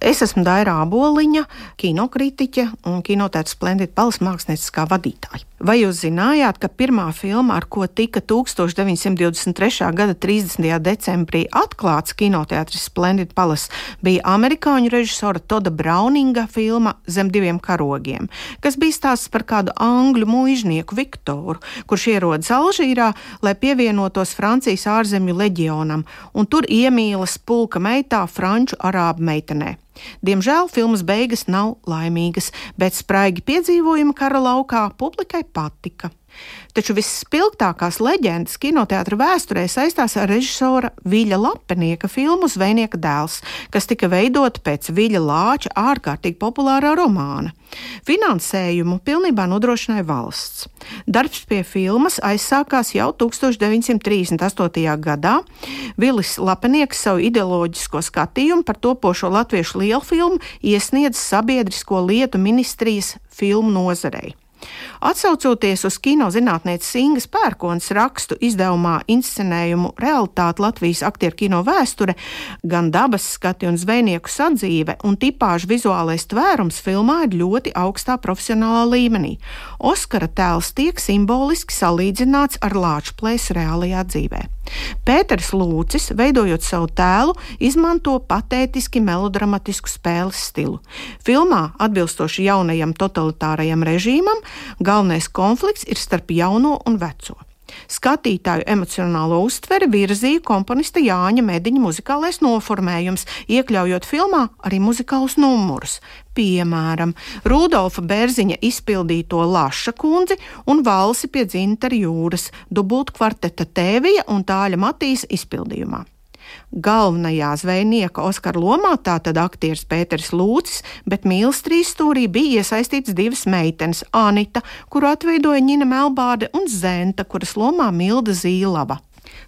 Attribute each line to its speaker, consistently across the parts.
Speaker 1: Es esmu Daira Aboliņa, kinokritiķe un kinotēta Splendid Palace mākslinieckā vadītāja. Vai jūs zinājāt, ka pirmā filma, ar ko tika 1923. gada 30. decembrī atklāts kinoteātris Splendid Palace, bija amerikāņu režisora Toda Browninga filma Zem diviem karogiem, kas bija stāsts par kādu angļu mūžnieku Viktoru, kurš ierodas Alžīrā, lai pievienotos Francijas ārzemju leģionam, un tur iemīlas pulka meitā franču arābu meitenē. Diemžēl filmas beigas nav laimīgas, bet spraigi piedzīvojumi kara laukā publikai patika. Taču visspilgtākās leģendas kinoteātra vēsturē saistās ar režisora Viļa Lapenieka filmu Zvejnieka dēls, kas tika veidota pēc Viļa Lāča ārkārtīgi populārā romāna. Finansējumu pilnībā nodrošināja valsts. Darbs pie filmas aizsākās jau 1938. gadā. Vilis Lapenieks savu ideoloģisko skatījumu par topošo latviešu lielfilmu iesniedz Sabiedrisko lietu ministrijas filmu nozarei. Atcaucoties uz kinozinātnieces Ingas Pērkonas rakstu izdevumā inscenējumu Realitāte Latvijas aktieru kino vēsture, gan dabas skati un zvejnieku sadzīve un tipāžu vizuālais tvērums filmā ir ļoti augstā profesionālā līmenī. Oskara tēls tiek simboliski salīdzināts ar lāču plēsu reālajā dzīvē. Pēters Lūcis, veidojot savu tēlu, izmanto patētiski melodramatisku spēles stilu. Filmā, atbilstoši jaunajam totalitārajam režīmam, galvenais konflikts ir starp jauno un veco. Skatītāju emocionālo uztveri virzīja komponista Jāņa Mediņa muzikālais noformējums, iekļaujot filmā arī muzikālus numurus. Piemēram, Rudolfa Bērziņa izpildīto Laša kundzi un valsi pie dzintara jūras, dubult kvarteta Tēvija un Tāļa Matīs izpildījumā. Galvenajā zvejnieka Oskara lomā tātad aktieris Pēters Lūcis, bet mīlestības trīsstūrī bija iesaistīts divas meitenes - Anita, kuru atveidoja Nina Melbārde, un Zenta, kuras lomā Milda Zīlava.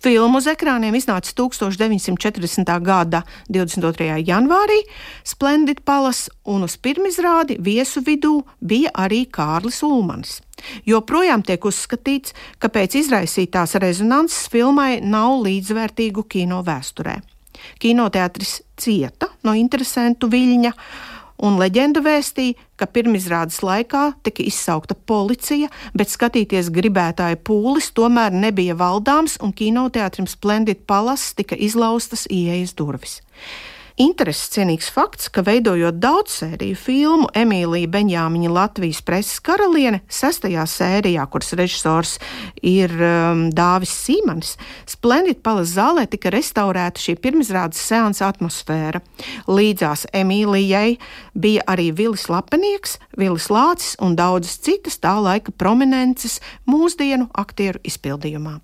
Speaker 1: Filmu uz ekrāniem iznāca 1940. gada 22. janvārī Splendid Palace, un uz pirmizrādi viesu vidū bija arī Kārlis Ulmans. Joprojām tiek uzskatīts, ka pēc izraisītās rezonances filmai nav līdzvērtīgu kino vēsturē. Kinoteātris cieta no interesantu viļņa un leģenda vēstīja, ka pirmizrādes laikā tika izsaukta policija, bet skatīties gribētāju pūlis tomēr nebija valdāms, un kinoteātrim Splendid Palace tika izlaustas ieejas durvis. Intereses cienīgs fakts, ka veidojot daudzsēriju filmu Emīlija Beņāmiņa Latvijas preses karaliene, sestajā sērijā, kuras režisors ir um, Dāvis Sīmanis, Splendid Palace zālē tika restaurēta šī pirmizrādes seansa atmosfēra. Līdzās Emīlijai bija arī Vilis Lapenieks, Vilis Lācis un daudzas citas tā laika prominences mūsdienu aktieru izpildījumā.